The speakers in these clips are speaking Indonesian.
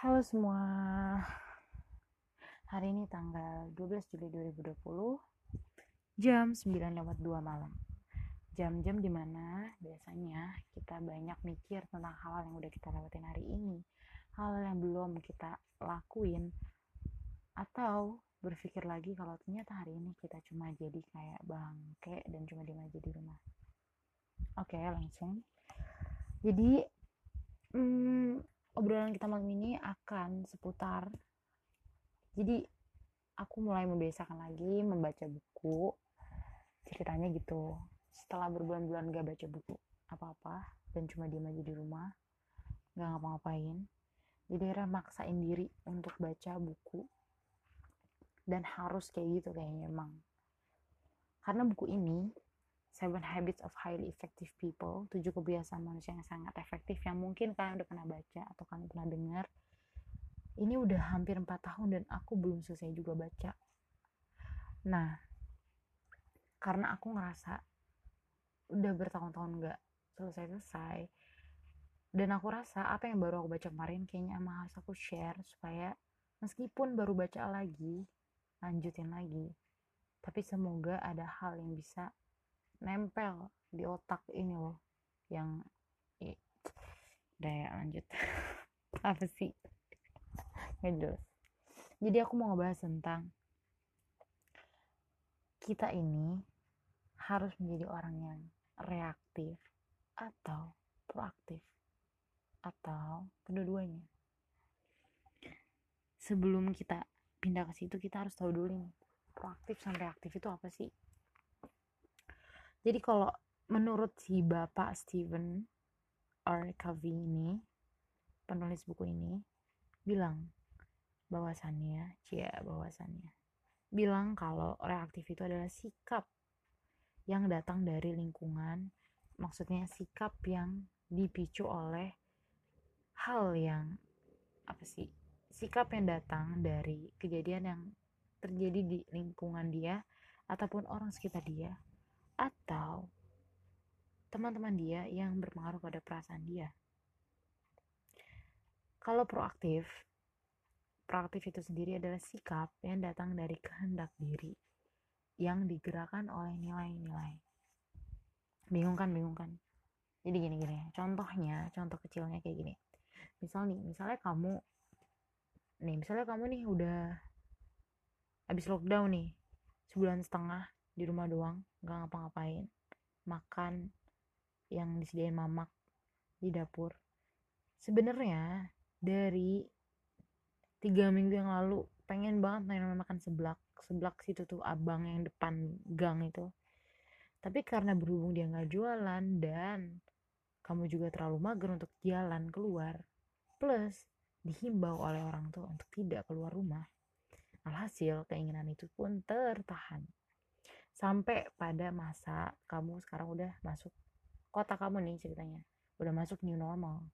Halo semua. Hari ini tanggal 12 Juli 2020 jam 9 lewat 2 malam. Jam-jam di mana biasanya kita banyak mikir tentang hal yang udah kita lewatin hari ini, hal yang belum kita lakuin, atau berpikir lagi kalau ternyata hari ini kita cuma jadi kayak bangke dan cuma diem aja di rumah. Oke, langsung. Jadi, hmm, obrolan kita malam ini akan seputar jadi aku mulai membiasakan lagi membaca buku ceritanya gitu. Setelah berbulan-bulan gak baca buku apa-apa dan cuma diem aja di rumah gak ngapa-ngapain jadi akhirnya maksain diri untuk baca buku. Dan harus kayak gitu kayaknya emang. Karena buku ini Seven Habits of Highly Effective People, tujuh kebiasaan manusia yang sangat efektif yang mungkin kalian udah pernah baca atau kalian pernah dengar. Ini udah hampir 4 tahun dan aku belum selesai juga baca. Nah, karena aku ngerasa udah bertahun-tahun gak selesai-selesai dan aku rasa apa yang baru aku baca kemarin kayaknya emang harus aku share supaya meskipun baru baca lagi lanjutin lagi tapi semoga ada hal yang bisa nempel di otak ini loh yang udah ya lanjut. Apa sih? Nggak jadi aku mau ngebahas tentang kita ini harus menjadi orang yang reaktif atau proaktif atau kedua-duanya. Sebelum kita pindah ke situ kita harus tahu dulu nih proaktif sama reaktif itu apa sih jadi kalau menurut si Bapak Steven R. Covey ini, penulis buku ini, bilang bahwasannya, cia bahwasannya, bilang kalau reaktif itu adalah sikap yang datang dari lingkungan, maksudnya sikap yang dipicu oleh hal yang apa sih sikap yang datang dari kejadian yang terjadi di lingkungan dia ataupun orang sekitar dia atau teman-teman dia yang berpengaruh pada perasaan dia. Kalau proaktif, proaktif itu sendiri adalah sikap yang datang dari kehendak diri yang digerakkan oleh nilai-nilai. Bingung kan, bingung kan? Jadi gini-gini, contohnya, contoh kecilnya kayak gini. Misal nih, misalnya kamu, nih, misalnya kamu nih udah habis lockdown nih, sebulan setengah di rumah doang nggak ngapa-ngapain. Makan yang disediain mamak di dapur. Sebenarnya dari tiga minggu yang lalu pengen banget main makan seblak. Seblak situ tuh abang yang depan gang itu. Tapi karena berhubung dia nggak jualan dan kamu juga terlalu mager untuk jalan keluar plus dihimbau oleh orang tua untuk tidak keluar rumah alhasil keinginan itu pun tertahan sampai pada masa kamu sekarang udah masuk kota kamu nih ceritanya. Udah masuk new normal.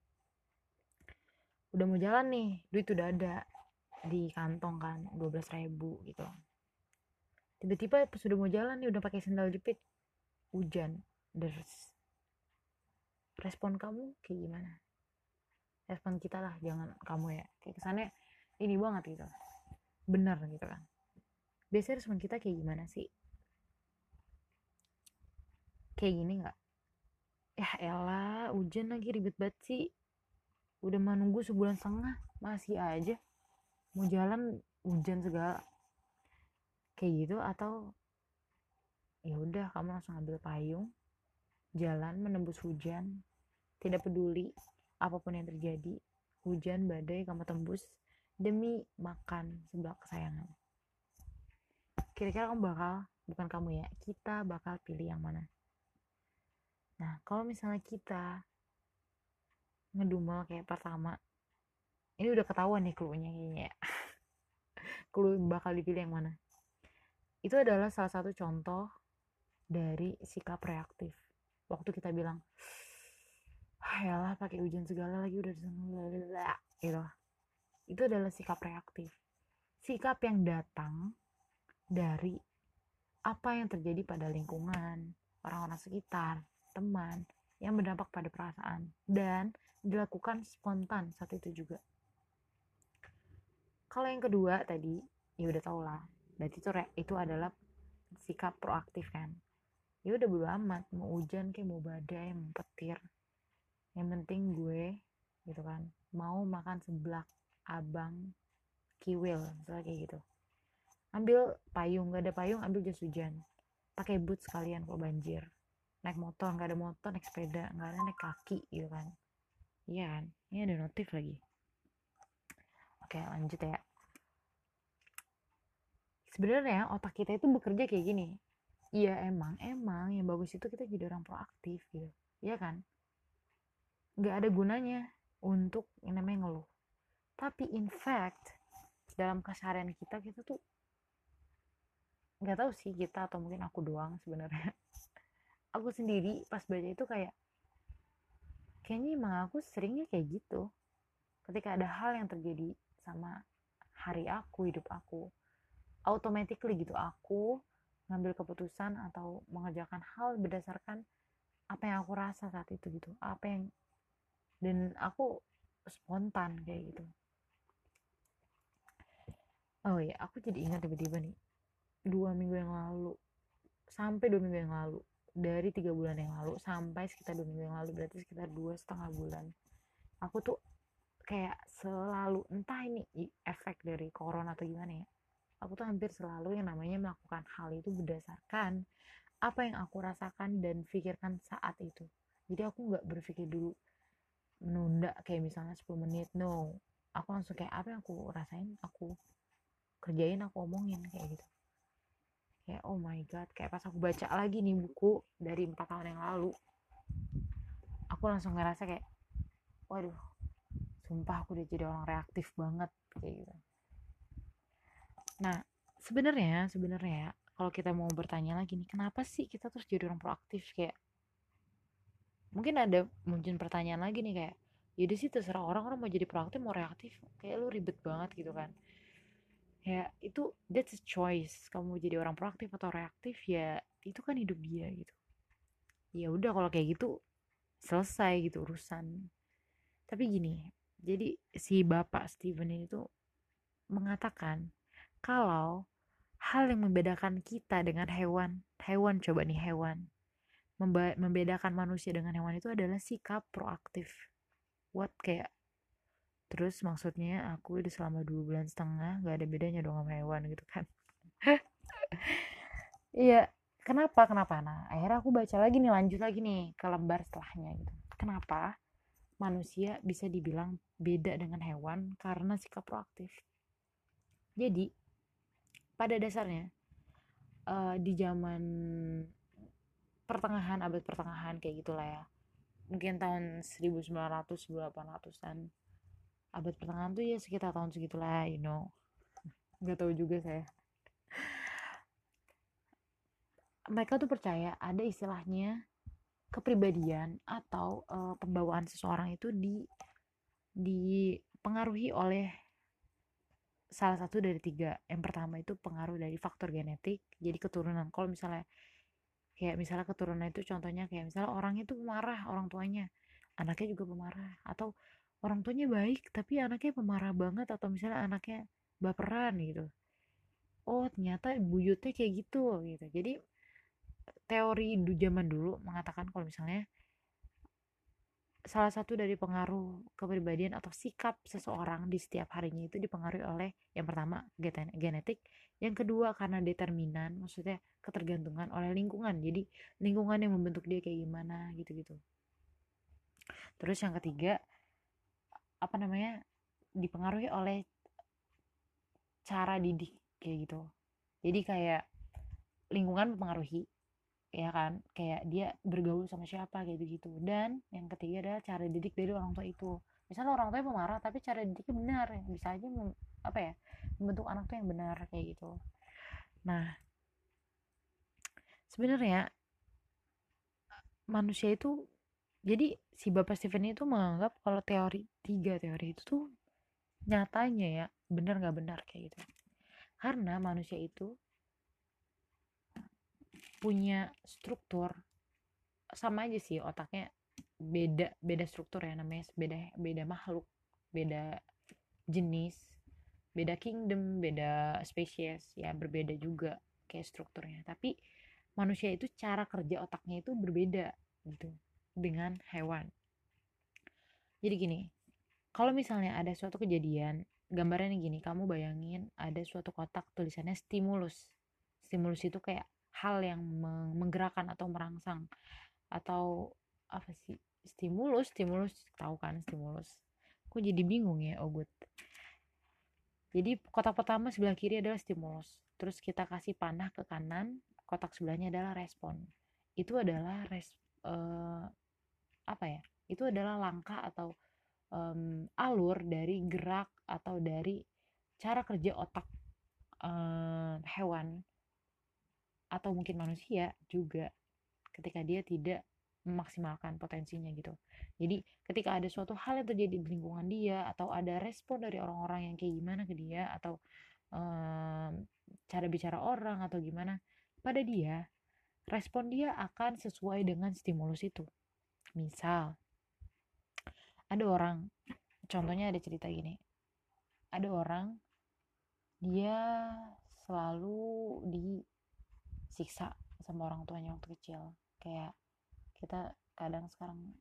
Udah mau jalan nih duit udah ada di kantong kan 12 ribu gitu. Tiba-tiba pas udah mau jalan nih udah pakai sandal jepit hujan deres. Respon kamu kayak gimana? Respon kita lah jangan kamu ya. Kayak kesannya ini banget gitu. Bener gitu kan. Biasanya respon kita kayak gimana sih kayak gini nggak? Ya elah hujan lagi ribet banget sih. Udah menunggu sebulan setengah masih aja. Mau jalan hujan segala. Kayak gitu atau ya udah kamu langsung ambil payung jalan menembus hujan. Tidak peduli apa pun yang terjadi hujan badai kamu tembus demi makan sebelah kesayangan. Kira-kira kamu bakal bukan kamu ya kita bakal pilih yang mana Nah, kalau misalnya kita ngedumel kayak pertama, ini udah ketahuan nih clue-nya kayaknya ya. clue bakal dipilih yang mana. Itu adalah salah satu contoh dari sikap reaktif. Waktu kita bilang, ah pakai hujan segala lagi udah gitu. Itu adalah sikap reaktif. Sikap yang datang dari apa yang terjadi pada lingkungan, orang-orang sekitar, teman yang berdampak pada perasaan dan dilakukan spontan saat itu juga. kalau yang kedua tadi ya udah tau lah. Berarti itu itu adalah sikap proaktif kan. Ya udah bodo amat mau hujan kayak mau badai mau petir. Yang penting gue gitu kan mau makan seblak abang kiwil misalnya kayak gitu. Ambil payung gak ada payung ambil jas hujan. Pakai boot sekalian kalau banjir naik motor nggak ada motor naik sepeda nggak ada naik kaki gitu kan. Iya kan? Ini ada notif lagi. Oke lanjut ya. Sebenarnya otak kita itu bekerja kayak gini. Iya emang emang yang bagus itu kita jadi orang proaktif gitu. Iya kan? Nggak ada gunanya untuk yang namanya ngeluh. Tapi in fact dalam keseharian kita kita tuh nggak tahu sih kita atau mungkin aku doang sebenarnya aku sendiri pas baca itu kayak kayaknya emang aku seringnya kayak gitu. Ketika ada hal yang terjadi sama hari aku hidup aku automatically gitu aku ngambil keputusan atau mengerjakan hal berdasarkan apa yang aku rasa saat itu gitu apa yang dan aku spontan kayak gitu. Oh ya aku jadi ingat tiba-tiba nih dua minggu yang lalu sampai dua minggu yang lalu dari tiga bulan yang lalu sampai sekitar dua minggu yang lalu berarti sekitar dua setengah bulan. Aku tuh kayak selalu entah ini efek dari corona atau gimana ya aku tuh hampir selalu yang namanya melakukan hal itu berdasarkan apa yang aku rasakan dan pikirkan saat itu. Jadi aku nggak berpikir dulu menunda kayak misalnya 10 menit no. Aku langsung kayak apa yang aku rasain? Aku kerjain aku omongin kayak gitu kayak oh my god kayak pas aku baca lagi nih buku dari empat tahun yang lalu. Aku langsung ngerasa kayak waduh sumpah aku udah jadi orang reaktif banget kayak gitu. Nah sebenarnya sebenarnya kalau kita mau bertanya lagi nih kenapa sih kita terus jadi orang proaktif? Kayak mungkin ada mungkin pertanyaan lagi nih kayak yaudah sih terserah orang orang mau jadi proaktif mau reaktif kayak lu ribet banget gitu kan ya itu that's a choice kamu jadi orang proaktif atau reaktif ya itu kan hidup dia gitu. Ya udah kalau kayak gitu selesai gitu urusan. Tapi gini jadi si bapak Steven ini tuh mengatakan kalau hal yang membedakan kita dengan hewan hewan coba nih hewan membedakan manusia dengan hewan itu adalah sikap proaktif. What kayak terus maksudnya aku udah selama dua bulan setengah gak ada bedanya dong sama hewan gitu kan. Iya kenapa kenapa? Nah akhirnya aku baca lagi nih lanjut lagi nih ke lembar setelahnya gitu. Kenapa manusia bisa dibilang beda dengan hewan? Karena sikap proaktif. Jadi pada dasarnya uh, di zaman pertengahan abad pertengahan kayak gitulah ya. Mungkin tahun 1900 1800-an abad pertengahan tuh ya sekitar tahun segitulah you know. Nggak tahu juga saya. Mereka tuh percaya ada istilahnya kepribadian atau uh, pembawaan seseorang itu di dipengaruhi oleh salah satu dari tiga. Yang pertama itu pengaruh dari faktor genetik jadi keturunan. Kalau misalnya kayak misalnya keturunan itu contohnya kayak misalnya orang itu pemarah orang tuanya. Anaknya juga pemarah. Atau orang tuanya baik tapi anaknya pemarah banget atau misalnya anaknya baperan gitu oh ternyata buyutnya kayak gitu gitu jadi teori du zaman dulu mengatakan kalau misalnya salah satu dari pengaruh kepribadian atau sikap seseorang di setiap harinya itu dipengaruhi oleh yang pertama genetik, yang kedua karena determinan, maksudnya ketergantungan oleh lingkungan. Jadi lingkungan yang membentuk dia kayak gimana gitu-gitu. Terus yang ketiga apa namanya dipengaruhi oleh cara didik kayak gitu. Jadi kayak lingkungan mempengaruhi ya kan? Kayak dia bergaul sama siapa kayak gitu dan yang ketiga adalah cara didik dari orang tua itu. Misalnya orang tua pemarah tapi cara didiknya benar. Bisa aja mem, apa ya membentuk anak tuh yang benar kayak gitu. Nah sebenarnya manusia itu jadi si bapak Stephen itu menganggap kalau teori tiga teori itu tuh nyatanya ya benar nggak benar kayak gitu. Karena manusia itu punya struktur sama aja sih otaknya beda beda struktur ya namanya beda beda makhluk beda jenis beda kingdom beda spesies ya berbeda juga kayak strukturnya. Tapi manusia itu cara kerja otaknya itu berbeda gitu dengan hewan. Jadi gini kalau misalnya ada suatu kejadian gambarannya gini kamu bayangin ada suatu kotak tulisannya stimulus. Stimulus itu kayak hal yang menggerakkan atau merangsang. Atau apa sih? Stimulus stimulus tahu kan stimulus? Kok jadi bingung ya? Oh good. Jadi kotak pertama sebelah kiri adalah stimulus. Terus kita kasih panah ke kanan kotak sebelahnya adalah respon. Itu adalah res uh, apa ya itu adalah langkah atau um, alur dari gerak atau dari cara kerja otak uh, hewan atau mungkin manusia juga ketika dia tidak memaksimalkan potensinya gitu. Jadi ketika ada suatu hal yang terjadi di lingkungan dia atau ada respon dari orang-orang yang kayak gimana ke dia atau um, cara bicara orang atau gimana pada dia, respon dia akan sesuai dengan stimulus itu. Misal ada orang, contohnya ada cerita gini, ada orang dia selalu disiksa sama orang tuanya waktu kecil. Kayak kita kadang sekarang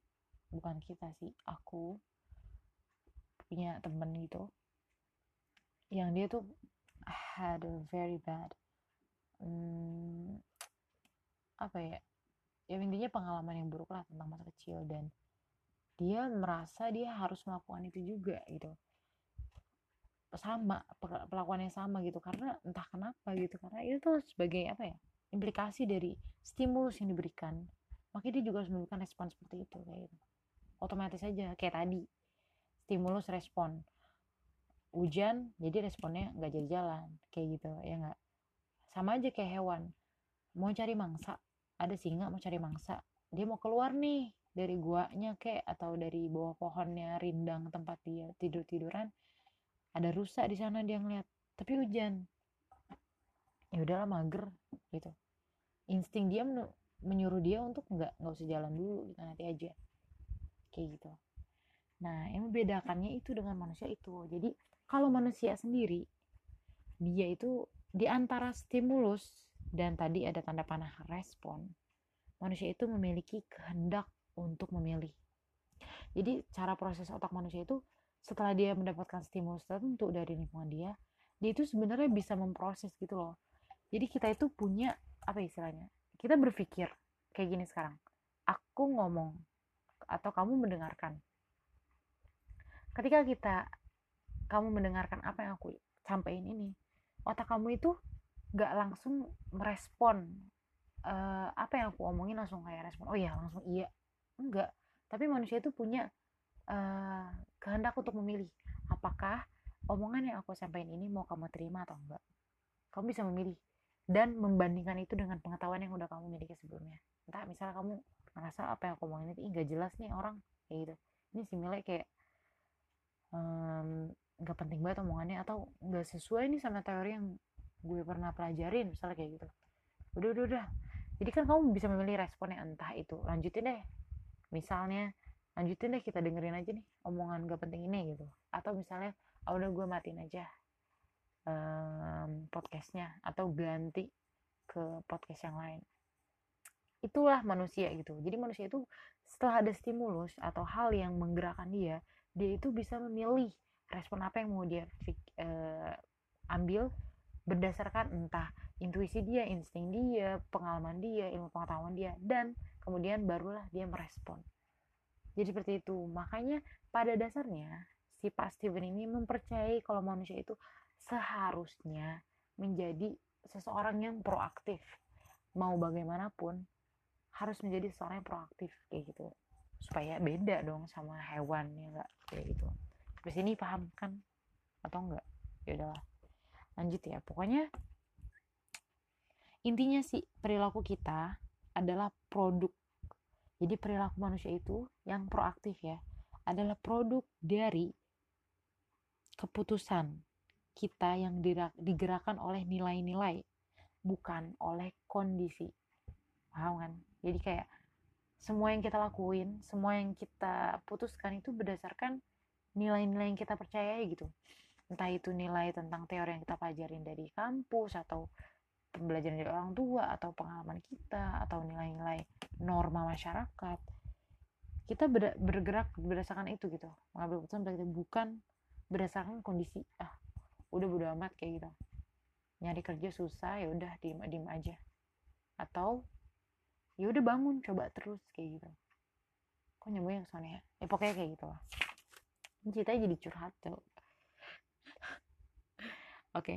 bukan kita sih aku punya temen gitu yang dia tuh had a very bad hmm, apa ya ya intinya pengalaman yang buruk lah tentang masa kecil dan dia merasa dia harus melakukan itu juga gitu. Sama pelakuannya sama gitu karena entah kenapa gitu karena itu tuh sebagai apa ya implikasi dari stimulus yang diberikan. Makanya dia juga harus memberikan respon seperti itu kayak gitu. Otomatis aja kayak tadi stimulus respon. Hujan jadi responnya nggak jadi jalan kayak gitu ya nggak? Sama aja kayak hewan. Mau cari mangsa ada singa mau cari mangsa. Dia mau keluar nih dari guanya kayak atau dari bawah pohonnya rindang tempat dia tidur tiduran ada rusa di sana dia ngeliat tapi hujan. Ya udahlah mager gitu. Insting dia menyuruh dia untuk nggak nggak usah jalan dulu gitu nanti aja. Kayak gitu. Nah yang membedakannya itu dengan manusia itu. Jadi kalau manusia sendiri dia itu di antara stimulus dan tadi ada tanda panah respon. Manusia itu memiliki kehendak untuk memilih. Jadi cara proses otak manusia itu setelah dia mendapatkan stimulus tertentu dari lingkungan dia dia itu sebenarnya bisa memproses gitu loh. Jadi kita itu punya apa istilahnya kita berpikir kayak gini sekarang. Aku ngomong atau kamu mendengarkan. Ketika kita kamu mendengarkan apa yang aku sampaikan ini otak kamu itu gak langsung merespon uh, apa yang aku omongin langsung kayak respon oh iya langsung iya. Enggak. Tapi manusia itu punya uh, kehendak untuk memilih apakah omongan yang aku sampaikan ini mau kamu terima atau enggak. Kamu bisa memilih dan membandingkan itu dengan pengetahuan yang udah kamu miliki sebelumnya. Entah misalnya kamu merasa apa yang aku omongin itu nggak jelas nih orang kayak gitu. Ini si Mile kayak nggak um, penting banget omongannya atau nggak sesuai nih sama teori yang gue pernah pelajarin misalnya kayak gitu. Udah udah udah. Jadi kan kamu bisa memilih responnya entah itu lanjutin deh. Misalnya lanjutin deh kita dengerin aja nih omongan gak penting ini gitu. Atau misalnya oh, udah gue matiin aja um, podcastnya atau ganti ke podcast yang lain. Itulah manusia gitu. Jadi manusia itu setelah ada stimulus atau hal yang menggerakkan dia dia itu bisa memilih respon apa yang mau dia uh, ambil berdasarkan entah intuisi dia insting dia pengalaman dia ilmu pengetahuan dia dan kemudian barulah dia merespon. Jadi seperti itu. Makanya pada dasarnya si Pak Steven ini mempercayai kalau manusia itu seharusnya menjadi seseorang yang proaktif. Mau bagaimanapun harus menjadi seseorang yang proaktif kayak gitu. Supaya beda dong sama hewan ya enggak kayak gitu. Sampai sini paham kan? Atau enggak ya udahlah lanjut ya pokoknya intinya sih perilaku kita adalah produk. Jadi perilaku manusia itu yang proaktif ya adalah produk dari keputusan kita yang digerakkan oleh nilai-nilai bukan oleh kondisi. Paham kan? Jadi kayak semua yang kita lakuin semua yang kita putuskan itu berdasarkan nilai-nilai yang kita percayai gitu entah itu nilai tentang teori yang kita pelajarin dari kampus atau pembelajaran dari orang tua atau pengalaman kita atau nilai-nilai norma masyarakat kita bergerak berdasarkan itu gitu. Mengambil keputusan berarti bukan berdasarkan kondisi ah udah bodo amat kayak gitu. Nyari kerja susah ya udah diem diem aja. Atau ya udah bangun coba terus kayak gitu. Kok nyambungnya ke ya? Ya pokoknya kayak gitu lah. Ceritanya jadi curhat tuh oke.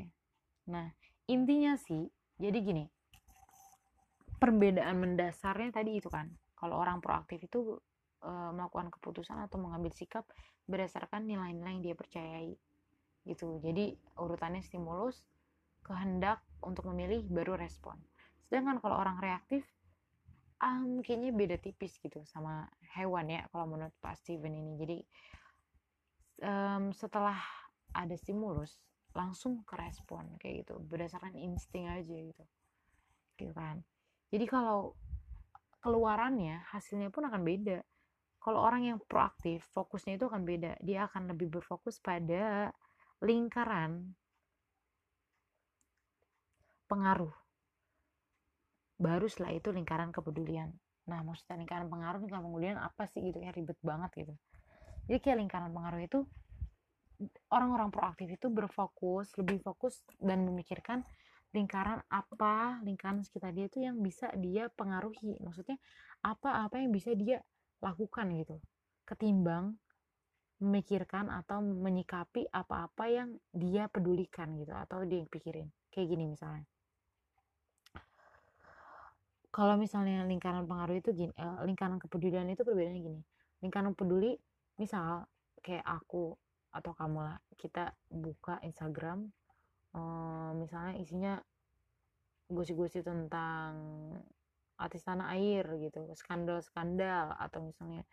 Nah intinya sih jadi gini. Perbedaan mendasarnya tadi itu kan kalau orang proaktif itu e, melakukan keputusan atau mengambil sikap berdasarkan nilai-nilai yang dia percayai gitu. Jadi urutannya stimulus kehendak untuk memilih baru respon. Sedangkan kalau orang reaktif um, kayaknya beda tipis gitu sama hewan ya kalau menurut Pak Steven ini. Jadi um, setelah ada stimulus langsung ke respon kayak gitu. Berdasarkan insting aja gitu. Gitu kan. Jadi kalau keluarannya hasilnya pun akan beda. Kalau orang yang proaktif fokusnya itu akan beda. Dia akan lebih berfokus pada lingkaran pengaruh. Baru setelah itu lingkaran kepedulian. Nah maksudnya lingkaran pengaruh lingkaran kepedulian apa sih gitu? Ya ribet banget gitu. Jadi kayak lingkaran pengaruh itu orang-orang proaktif itu berfokus lebih fokus dan memikirkan lingkaran apa lingkaran sekitar dia itu yang bisa dia pengaruhi. Maksudnya apa-apa yang bisa dia lakukan gitu. Ketimbang memikirkan atau menyikapi apa-apa yang dia pedulikan gitu atau dia pikirin. Kayak gini misalnya. Kalau misalnya lingkaran pengaruh itu gini eh, lingkaran kepedulian itu perbedaannya gini. Lingkaran peduli misal kayak aku atau kamu lah kita buka Instagram eh, misalnya isinya gosip-gosip tentang artis tanah air gitu skandal-skandal atau misalnya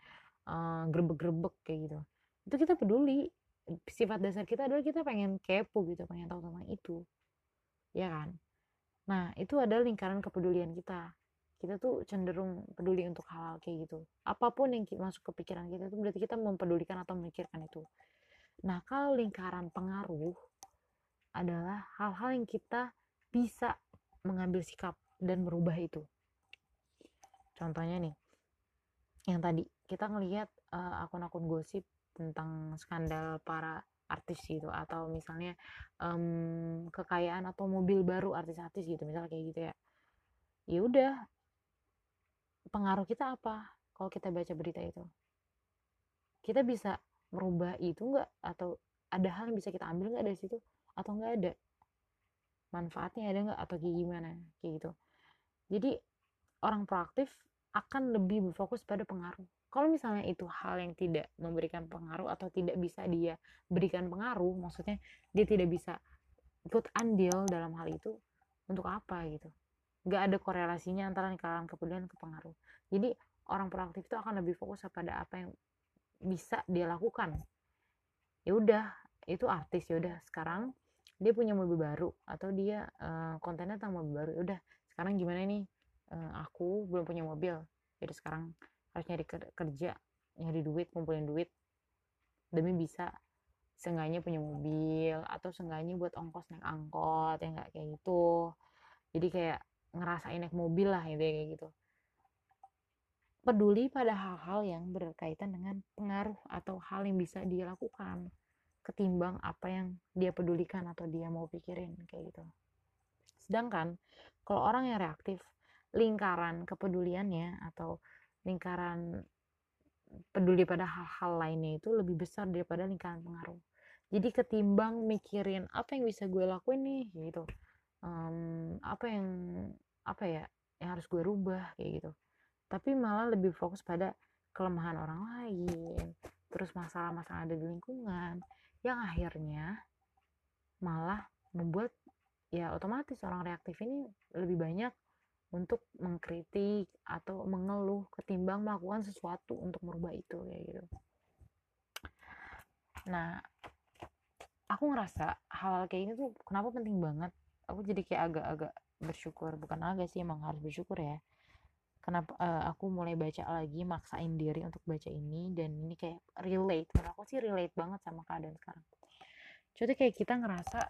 uh, grebek-grebek kayak gitu. Itu kita peduli. Sifat dasar kita adalah kita pengen kepo gitu pengen tahu tentang itu. Ya kan? Nah itu adalah lingkaran kepedulian kita. Kita tuh cenderung peduli untuk hal-hal kayak gitu. Apa pun yang masuk ke pikiran kita itu berarti kita mempedulikan atau memikirkan itu nah kalau lingkaran pengaruh adalah hal-hal yang kita bisa mengambil sikap dan merubah itu. Contohnya nih yang tadi kita ngelihat uh, akun-akun gosip tentang skandal para artis gitu atau misalnya um, kekayaan atau mobil baru artis-artis gitu misalnya kayak gitu ya. Ya udah pengaruh kita apa kalau kita baca berita itu? Kita bisa merubah itu enggak atau ada hal yang bisa kita ambil nggak dari situ atau enggak ada manfaatnya ada nggak atau kayak gimana kayak gitu jadi orang proaktif akan lebih berfokus pada pengaruh. Kalau misalnya itu hal yang tidak memberikan pengaruh atau tidak bisa dia berikan pengaruh, maksudnya dia tidak bisa ikut andil dalam hal itu, untuk apa gitu? Gak ada korelasinya antara lingkaran kepedulian ke pengaruh. Jadi orang proaktif itu akan lebih fokus pada apa yang bisa dia lakukan. Ya udah, itu artis ya udah. Sekarang dia punya mobil baru atau dia uh, kontennya tentang mobil baru. Ya udah, sekarang gimana nih? Uh, aku belum punya mobil. Jadi sekarang harus nyari kerja nyari duit kumpulin duit demi bisa seenggaknya punya mobil atau seenggaknya buat ongkos naik angkot ya nggak? Kayak gitu. Jadi kayak ngerasain naik mobil lah gitu kayak gitu peduli pada hal-hal yang berkaitan dengan pengaruh atau hal yang bisa dia lakukan ketimbang apa yang dia pedulikan atau dia mau pikirin kayak gitu. Sedangkan kalau orang yang reaktif lingkaran kepeduliannya atau lingkaran peduli pada hal-hal lainnya itu lebih besar daripada lingkaran pengaruh. Jadi ketimbang mikirin apa yang bisa gue lakuin nih? Gitu. Um, apa yang apa ya yang harus gue rubah? Kayak gitu tapi malah lebih fokus pada kelemahan orang lain terus masalah-masalah ada di lingkungan yang akhirnya malah membuat ya otomatis orang reaktif ini lebih banyak untuk mengkritik atau mengeluh ketimbang melakukan sesuatu untuk merubah itu kayak gitu. Nah, aku ngerasa hal, hal kayak ini tuh kenapa penting banget. Aku jadi kayak agak-agak bersyukur, bukan agak sih emang harus bersyukur ya. Kenapa uh, aku mulai baca lagi, maksain diri untuk baca ini dan ini kayak relate. Menurut aku sih relate banget sama keadaan sekarang. Contoh kayak kita ngerasa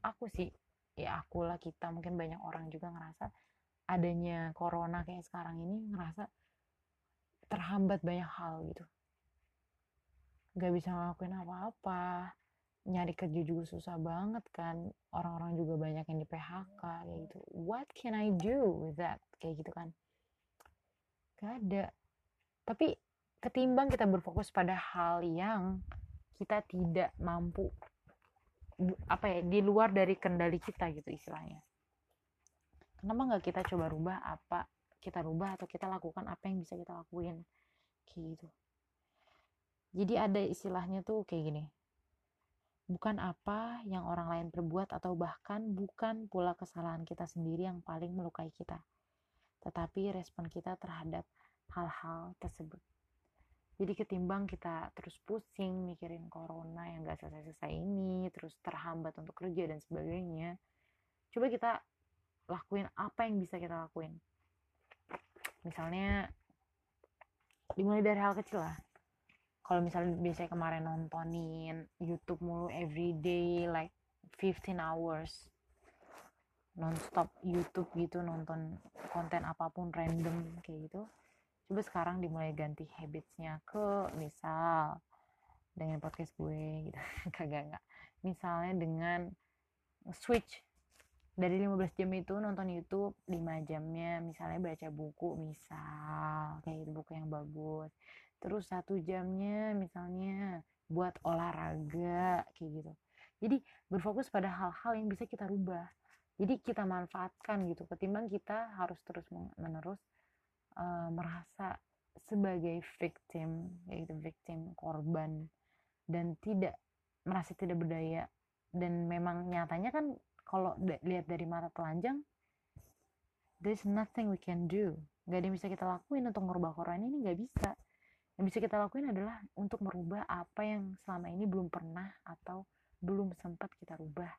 aku sih ya aku lah kita mungkin banyak orang juga ngerasa adanya corona kayak sekarang ini ngerasa terhambat banyak hal gitu gak bisa ngelakuin apa-apa nyari kerja juga susah banget kan orang-orang juga banyak yang di PHK kayak gitu what can I do with that kayak gitu kan gak ada tapi ketimbang kita berfokus pada hal yang kita tidak mampu apa ya di luar dari kendali kita gitu istilahnya kenapa nggak kita coba rubah apa kita rubah atau kita lakukan apa yang bisa kita lakuin kayak gitu jadi ada istilahnya tuh kayak gini. Bukan apa yang orang lain perbuat atau bahkan bukan pula kesalahan kita sendiri yang paling melukai kita. Tetapi respon kita terhadap hal-hal tersebut. Jadi ketimbang kita terus pusing mikirin corona yang gak selesai-selesai ini, terus terhambat untuk kerja dan sebagainya, coba kita lakuin apa yang bisa kita lakuin. Misalnya, dimulai dari hal kecil lah kalau misalnya biasanya kemarin nontonin YouTube mulu everyday like 15 hours nonstop YouTube gitu nonton konten apa pun random kayak gitu coba sekarang dimulai ganti habitsnya ke misal dengan podcast gue gitu. Kagak nggak misalnya dengan switch dari 15 jam itu nonton YouTube 5 jamnya misalnya baca buku misal kayak gitu buku yang bagus. Terus satu jamnya misalnya buat olahraga kayak gitu. Jadi berfokus pada hal-hal yang bisa kita rubah jadi kita manfaatkan gitu ketimbang kita harus terus menerus uh, merasa sebagai victim yaitu victim korban dan tidak merasa tidak berdaya. Dan memang nyatanya kan kalau lihat dari mata telanjang there's nothing we can do. Nggak ada yang bisa kita lakuin untuk merubah corona ini nggak bisa. Yang bisa kita lakuin adalah untuk merubah apa yang selama ini belum pernah atau belum sempat kita rubah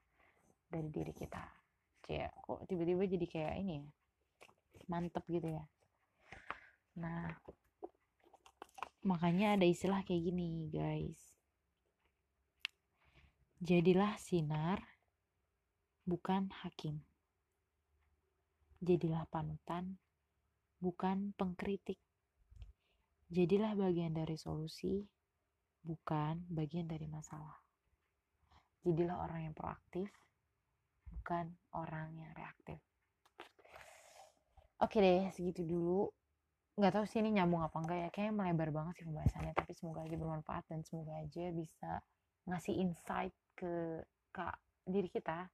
dari diri kita ya kok tiba-tiba jadi kayak ini ya mantep gitu ya. Nah makanya ada istilah kayak gini guys. Jadilah sinar bukan hakim. Jadilah panutan bukan pengkritik. Jadilah bagian dari solusi, bukan bagian dari masalah. Jadilah orang yang proaktif, bukan orang yang reaktif. Oke deh, segitu dulu. Nggak tahu sih ini nyambung apa enggak ya. Kayaknya melebar banget sih pembahasannya. Tapi semoga aja bermanfaat dan semoga aja bisa ngasih insight ke, ke diri kita.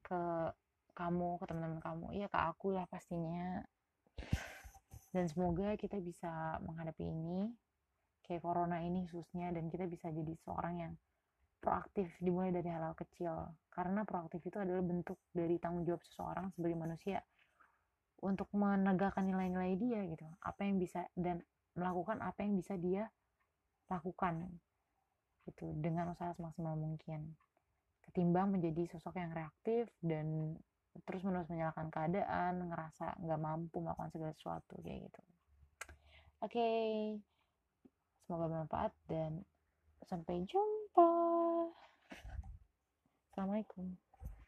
Ke kamu, ke teman-teman kamu. Iya ke aku lah pastinya dan semoga kita bisa menghadapi ini kayak corona ini khususnya dan kita bisa jadi seorang yang proaktif dimulai dari hal-hal kecil. Karena proaktif itu adalah bentuk dari tanggung jawab seseorang sebagai manusia untuk menegakkan nilai-nilai dia gitu. Apa yang bisa dan melakukan apa yang bisa dia lakukan gitu dengan usaha semaksimal mungkin. Ketimbang menjadi sosok yang reaktif dan terus menerus menyalahkan keadaan ngerasa nggak mampu melakukan segala sesuatu kayak gitu. Oke. Okay. semoga bermanfaat dan sampai jumpa assalamualaikum